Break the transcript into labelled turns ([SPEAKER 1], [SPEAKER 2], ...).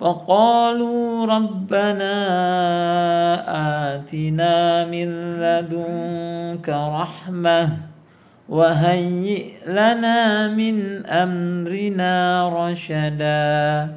[SPEAKER 1] فقالوا ربنا آتنا من لدنك رحمة وهيئ لنا من أمرنا رشدا.